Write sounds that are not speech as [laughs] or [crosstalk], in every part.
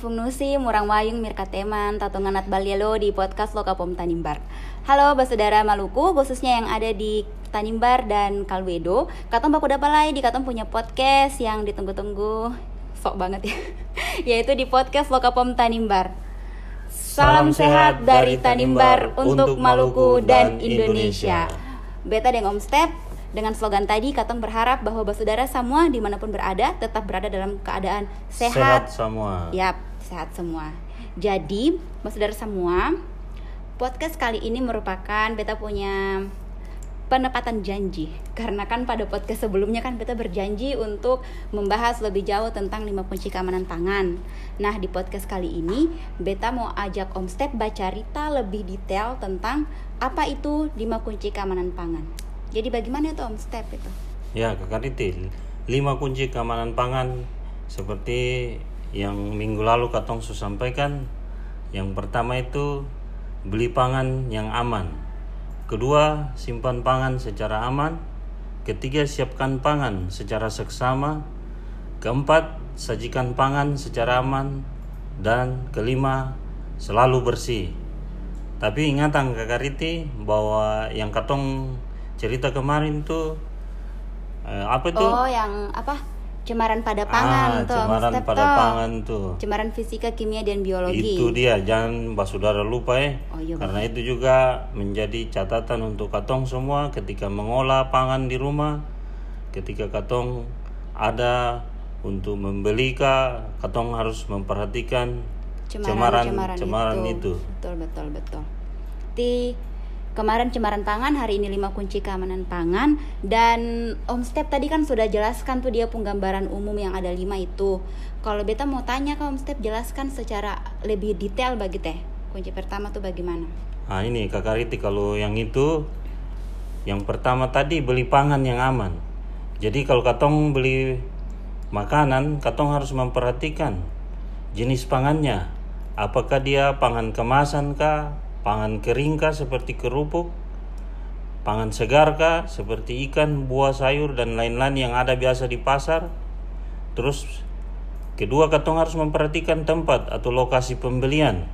fungnusi murang wayung mirka teman tatungan nat balialo di podcast Lokapom Tanimbar. Halo basudara Maluku khususnya yang ada di Tanimbar dan Kalwedo. Katong baku dapalai di katong punya podcast yang ditunggu-tunggu sok banget ya. [laughs] Yaitu di podcast Lokapom Tanimbar. Salam, sehat dari Tanimbar untuk Maluku dan Indonesia. Beta dengan Om Step dengan slogan tadi, Katong berharap bahwa basudara semua di mana pun berada tetap berada dalam keadaan sehat. Sehat semua. Yap, sehat semua. Jadi, basudara semua, podcast kali ini merupakan beta punya penepatan janji karena kan pada podcast sebelumnya kan beta berjanji untuk membahas lebih jauh tentang lima kunci keamanan pangan. Nah di podcast kali ini beta mau ajak Om Step baca cerita lebih detail tentang apa itu lima kunci keamanan pangan. Jadi bagaimana itu Om Step itu? Ya, Kakak Riti, lima kunci keamanan pangan seperti yang minggu lalu Katong sudah sampaikan. Yang pertama itu beli pangan yang aman. Kedua, simpan pangan secara aman. Ketiga, siapkan pangan secara seksama. Keempat, sajikan pangan secara aman. Dan kelima, selalu bersih. Tapi ingatan Kakak Riti bahwa yang Katong cerita kemarin tuh eh, apa tuh? Oh yang apa? Cemaran pada pangan ah, tuh cemaran Step pada tuh. pangan tuh. Cemaran fisika, kimia dan biologi. Itu dia, jangan basudara lupa ya. Oh, iya, Karena itu juga menjadi catatan untuk katong semua ketika mengolah pangan di rumah, ketika katong ada untuk membeli kah, katong harus memperhatikan cemaran cemaran, itu. Betul betul betul. Di kemarin cemaran pangan, hari ini lima kunci keamanan pangan dan Om Step tadi kan sudah jelaskan tuh dia penggambaran umum yang ada lima itu. Kalau beta mau tanya ke Om Step jelaskan secara lebih detail bagi teh. Kunci pertama tuh bagaimana? Nah ini kakak Riti kalau yang itu, yang pertama tadi beli pangan yang aman. Jadi kalau katong beli makanan, katong harus memperhatikan jenis pangannya. Apakah dia pangan kemasan kah, pangan kering kah seperti kerupuk, pangan segar kah seperti ikan, buah, sayur dan lain-lain yang ada biasa di pasar. Terus kedua katong harus memperhatikan tempat atau lokasi pembelian.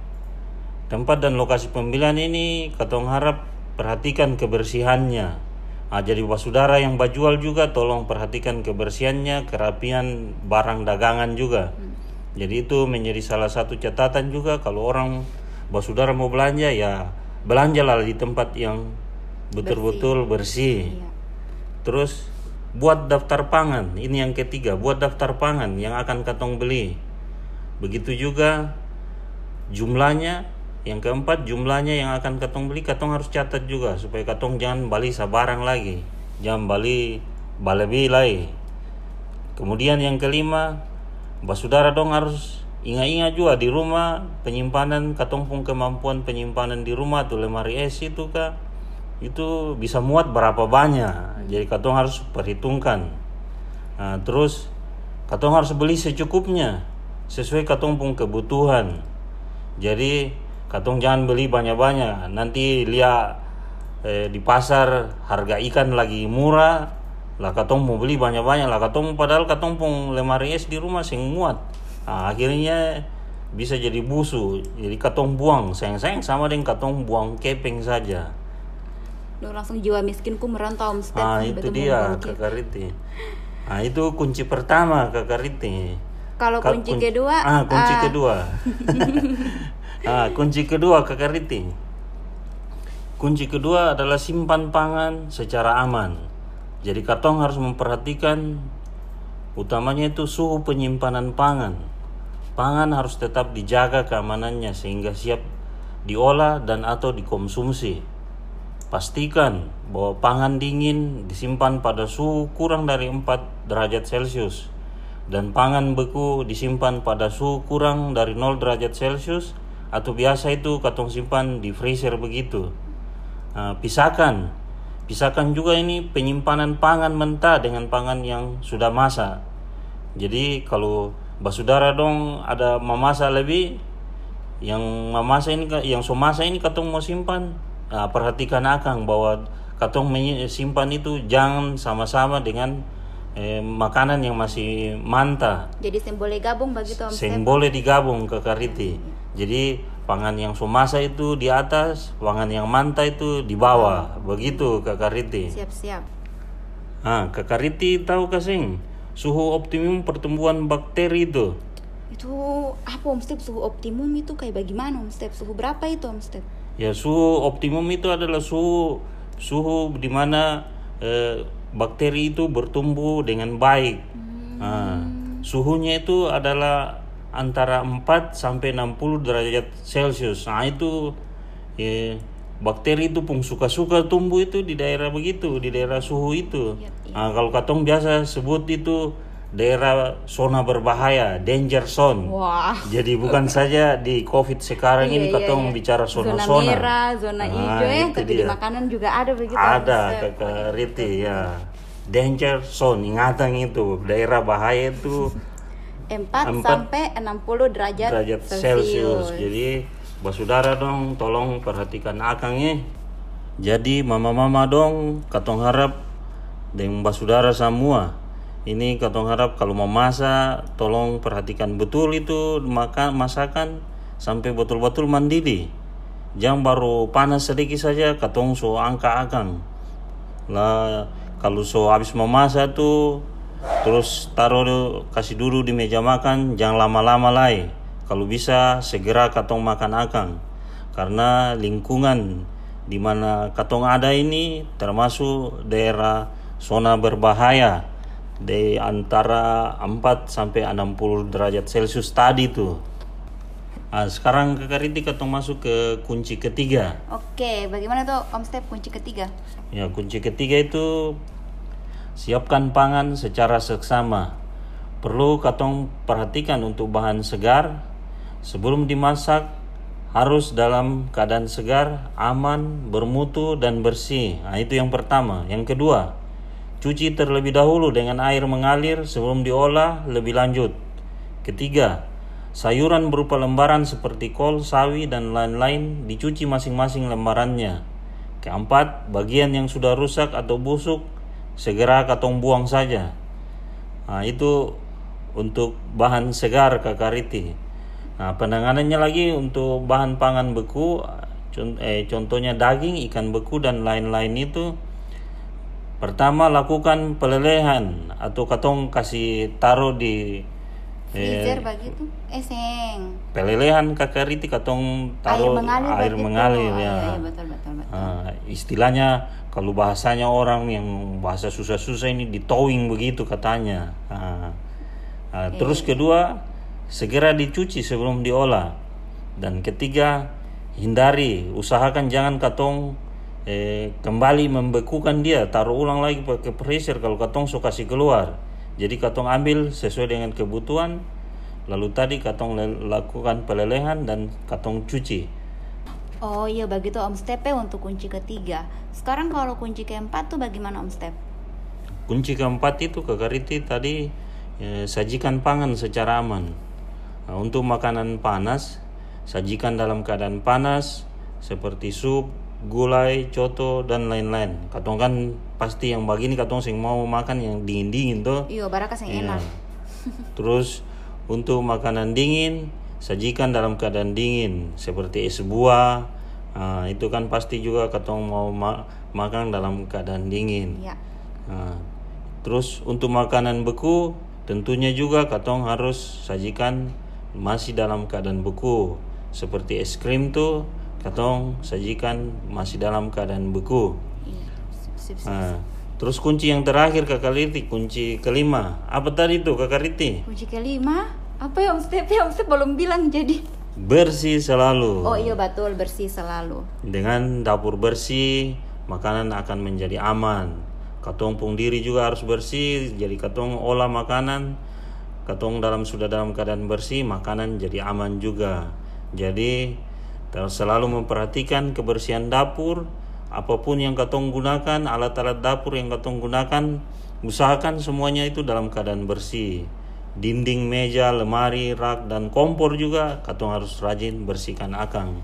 Tempat dan lokasi pembelian ini katong harap perhatikan kebersihannya. Ah, jadi saudara yang bajual juga tolong perhatikan kebersihannya, kerapian barang dagangan juga. Jadi itu menjadi salah satu catatan juga kalau orang saudara mau belanja ya belanjalah di tempat yang betul-betul bersih. Iya. Terus buat daftar pangan, ini yang ketiga, buat daftar pangan yang akan katong beli. Begitu juga jumlahnya, yang keempat jumlahnya yang akan katong beli, katong harus catat juga supaya katong jangan beli sabarang lagi, jangan beli balebi lagi. Kemudian yang kelima, basudara dong harus ingat-ingat juga di rumah penyimpanan katong pun kemampuan penyimpanan di rumah tuh lemari es itu kah itu bisa muat berapa banyak. Jadi katong harus perhitungkan. Nah, terus katong harus beli secukupnya sesuai katong pun kebutuhan. Jadi katong jangan beli banyak-banyak. Nanti lihat eh, di pasar harga ikan lagi murah lah katong mau beli banyak-banyak. Lah katong padahal katong pun lemari es di rumah sing muat nah, akhirnya bisa jadi busu jadi katong buang. Sayang-sayang sama dengan katong buang kepeng saja. Duh, langsung jiwa miskinku merantau ah nih, itu dia kakak Riti. Nah itu kunci pertama kakak Riti. Kalau Ka- kunci kun- kedua, ah kunci ah. kedua. [laughs] Ah kunci kedua kakak Riti. Kunci kedua adalah simpan pangan secara aman. Jadi katong harus memperhatikan utamanya itu suhu penyimpanan pangan pangan harus tetap dijaga keamanannya sehingga siap diolah dan atau dikonsumsi. Pastikan bahwa pangan dingin disimpan pada suhu kurang dari 4 derajat celcius dan pangan beku disimpan pada suhu kurang dari 0 derajat celcius atau biasa itu katong simpan di freezer begitu. Nah, pisahkan. Pisahkan juga ini penyimpanan pangan mentah dengan pangan yang sudah masak. Jadi kalau basudara dong ada memasak lebih. Yang memasak ini yang so masak ini katong mau simpan. Nah, perhatikan akang bahwa katong simpan itu jangan sama-sama dengan eh, makanan yang masih manta. Jadi sem boleh gabung begitu Om boleh digabung ke kariti. Jadi pangan yang somasa itu di atas pangan yang manta itu di bawah. Begitu ke kariti. Siap-siap. ah ke kariti tahu kasing suhu optimum pertumbuhan bakteri itu Itu apa Om Step suhu optimum itu kayak bagaimana Om Step? Suhu berapa itu Om Step? Ya suhu optimum itu adalah suhu suhu di mana eh, bakteri itu bertumbuh dengan baik. Nah, suhunya itu adalah antara 4 sampai 60 derajat Celcius. Nah, itu eh, bakteri itu pun suka-suka tumbuh itu di daerah begitu, di daerah suhu itu. Yap, Nah, kalau katong biasa sebut itu daerah zona berbahaya, danger zone. Wah. Jadi bukan [laughs] saja di COVID sekarang ini Iya, iya, katong iya. bicara Zona zona-zona. merah, zona Ah, hijau ya, itu tapi di makanan juga ada begitu. Ada kakak Riti ya. Danger zone, ingatan itu daerah bahaya itu [laughs] 4 Empat sampai 60 derajat, derajat Celcius. Jadi basudara dong, tolong perhatikan akangnya. Jadi mama-mama dong, katong harap dengan basudara semua. Ini katong harap kalau mau masak, tolong perhatikan betul itu makan masakan sampai betul-betul mendidih. Jangan baru panas sedikit saja, katong so angka akang. Lah kalau so habis memasak tuh terus taruh kasih dulu di meja makan jangan lama-lama lai kalau bisa segera katong makan akang karena lingkungan di mana katong ada ini termasuk daerah zona berbahaya di antara 4 sampai 60 derajat Celcius tadi tuh. Nah, sekarang Kakak Riti katong masuk ke kunci ketiga. Oke, bagaimana tuh Om Step kunci ketiga? Ya, kunci ketiga itu siapkan pangan secara seksama. Perlu katong perhatikan untuk bahan segar sebelum dimasak harus dalam keadaan segar, aman, bermutu dan bersih. Nah, itu yang pertama. Yang kedua, cuci terlebih dahulu dengan air mengalir sebelum diolah lebih lanjut. Ketiga, sayuran berupa lembaran seperti kol, sawi, dan lain-lain dicuci masing-masing lembarannya. Keempat, bagian yang sudah rusak atau busuk segera katong buang saja. Nah, itu untuk bahan segar kakariti. Nah, penanganannya lagi untuk bahan pangan beku, eh, contohnya daging, ikan beku dan lain-lain itu. Pertama lakukan pelelehan atau katong kasih taruh di Freezer begitu? Eh, seng. pelelehan kakariti katong Air taruh mengalir air begitu. mengalir Oh, ya. Iya, iya, betul, betul, betul. Ah, istilahnya kalau bahasanya orang yang bahasa susah-susah ini di towing begitu katanya. Ah. Ah, Terus kedua, segera dicuci sebelum diolah. Dan ketiga, hindari, usahakan jangan katong eh, kembali membekukan dia, taruh ulang lagi pakai freezer kalau katong suka kasih keluar. Jadi katong ambil sesuai dengan kebutuhan, lalu tadi katong lakukan pelelehan dan katong cuci. Oh iya begitu Om Step ya untuk kunci ketiga. Sekarang kalau kunci keempat tuh bagaimana Om Step? Kunci keempat itu Kakariti tadi eh, sajikan pangan secara aman. Nah, untuk makanan panas, sajikan dalam keadaan panas seperti sup, gulai, coto dan lain-lain. Katong kan pasti yang begini katong sing mau makan yang dingin-dingin tuh. Iya, barakas yang Iya. enak. [laughs] Terus untuk makanan dingin sajikan dalam keadaan dingin seperti es buah. Nah, itu kan pasti juga katong mau ma- makan dalam keadaan dingin. Iya. Nah, terus untuk makanan beku tentunya juga katong harus sajikan masih dalam keadaan beku. Seperti es krim tuh katong sajikan masih dalam keadaan beku. Nah, terus kunci yang terakhir Kakak Riti, kunci kelima. Apa tadi tuh Kakak Riti? Kunci kelima, apa ya Om Step? Ya Om Step belum bilang jadi. Bersih selalu. Oh iya betul, bersih selalu. Dengan dapur bersih, makanan akan menjadi aman. Katong pun diri juga harus bersih, jadi katong olah makanan, katong dalam sudah dalam keadaan bersih, makanan jadi aman juga. Jadi selalu memperhatikan kebersihan dapur, apa pun yang katong gunakan, alat-alat dapur yang katong gunakan, usahakan semuanya itu dalam keadaan bersih. Dinding, meja, lemari, rak, dan kompor juga katong harus rajin bersihkan akang.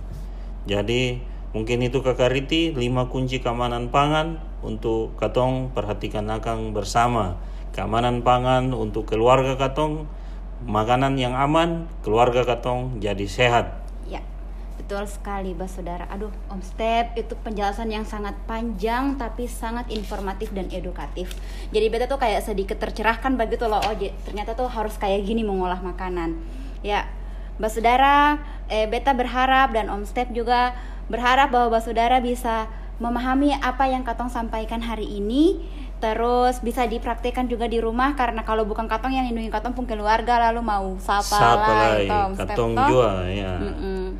Jadi mungkin itu Kakak Riti 5 kunci keamanan pangan untuk katong perhatikan akang bersama keamanan pangan untuk keluarga katong makanan yang aman keluarga katong jadi sehat Ya, betul sekali, Bas Saudara. Aduh, Om Step, itu penjelasan yang sangat panjang tapi sangat informatif dan edukatif. Jadi beta tuh kayak sedikit tercerahkan begitu loh. Oh, ternyata tuh harus kayak gini mengolah makanan. Ya, Bas Saudara, eh, beta berharap dan Om Step juga berharap bahwa Bas Saudara bisa memahami apa yang Katong sampaikan hari ini terus bisa dipraktekkan juga di rumah karena kalau bukan katong yang lindungi katong pun keluarga lalu mau sapa, lah katong juga ya Mm-mm.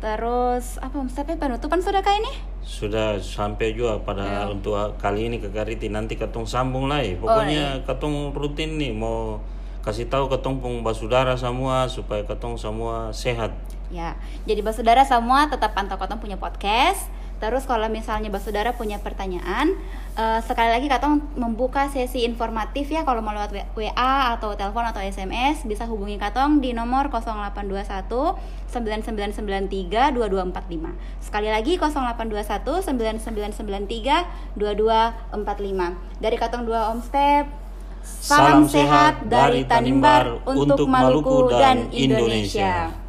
Terus apa Step penutupan sudah kah ini? sudah sampai juga pada Ya. untuk kali ini ke Kariti nanti katong sambung lagi Oh, pokoknya katong rutin nih mau kasih tahu katong pun basudara semua supaya katong semua sehat Ya, jadi basudara semua tetap pantau Katong punya podcast. Terus kalau misalnya basudara punya pertanyaan, eh, sekali lagi Katong membuka sesi informatif ya kalau mau lewat WA atau telepon atau SMS bisa hubungi Katong di nomor 0821 9993 2245. Sekali lagi 0821 9993 2245. Dari Katong dua Om Step. Salam, sehat dari Tanimbar untuk Maluku dan Indonesia.